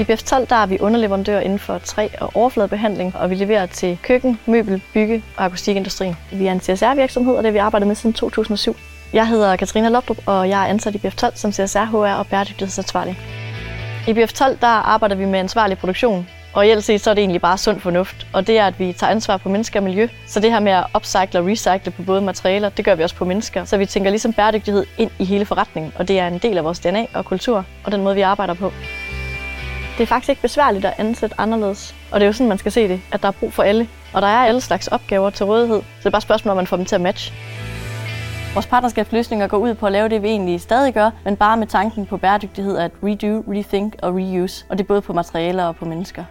I BF12 der er vi underleverandør inden for træ- og overfladebehandling, og vi leverer til køkken, møbel, bygge og akustikindustrien. Vi er en CSR-virksomhed, og det har vi arbejdet med siden 2007. Jeg hedder Katrina Lopdrup, og jeg er ansat i BF12 som CSR, HR og bæredygtighedsansvarlig. I BF12 der arbejder vi med ansvarlig produktion, og i set så er det egentlig bare sund fornuft, og det er, at vi tager ansvar på mennesker og miljø. Så det her med at upcycle og recycle på både materialer, det gør vi også på mennesker. Så vi tænker ligesom bæredygtighed ind i hele forretningen, og det er en del af vores DNA og kultur, og den måde, vi arbejder på. Det er faktisk ikke besværligt at ansætte anderledes, og det er jo sådan, man skal se det, at der er brug for alle. Og der er alle slags opgaver til rådighed, så det er bare et spørgsmål, om man får dem til at matche. Vores partnerskabsløsninger går ud på at lave det, vi egentlig stadig gør, men bare med tanken på bæredygtighed at redo, rethink og reuse, og det er både på materialer og på mennesker.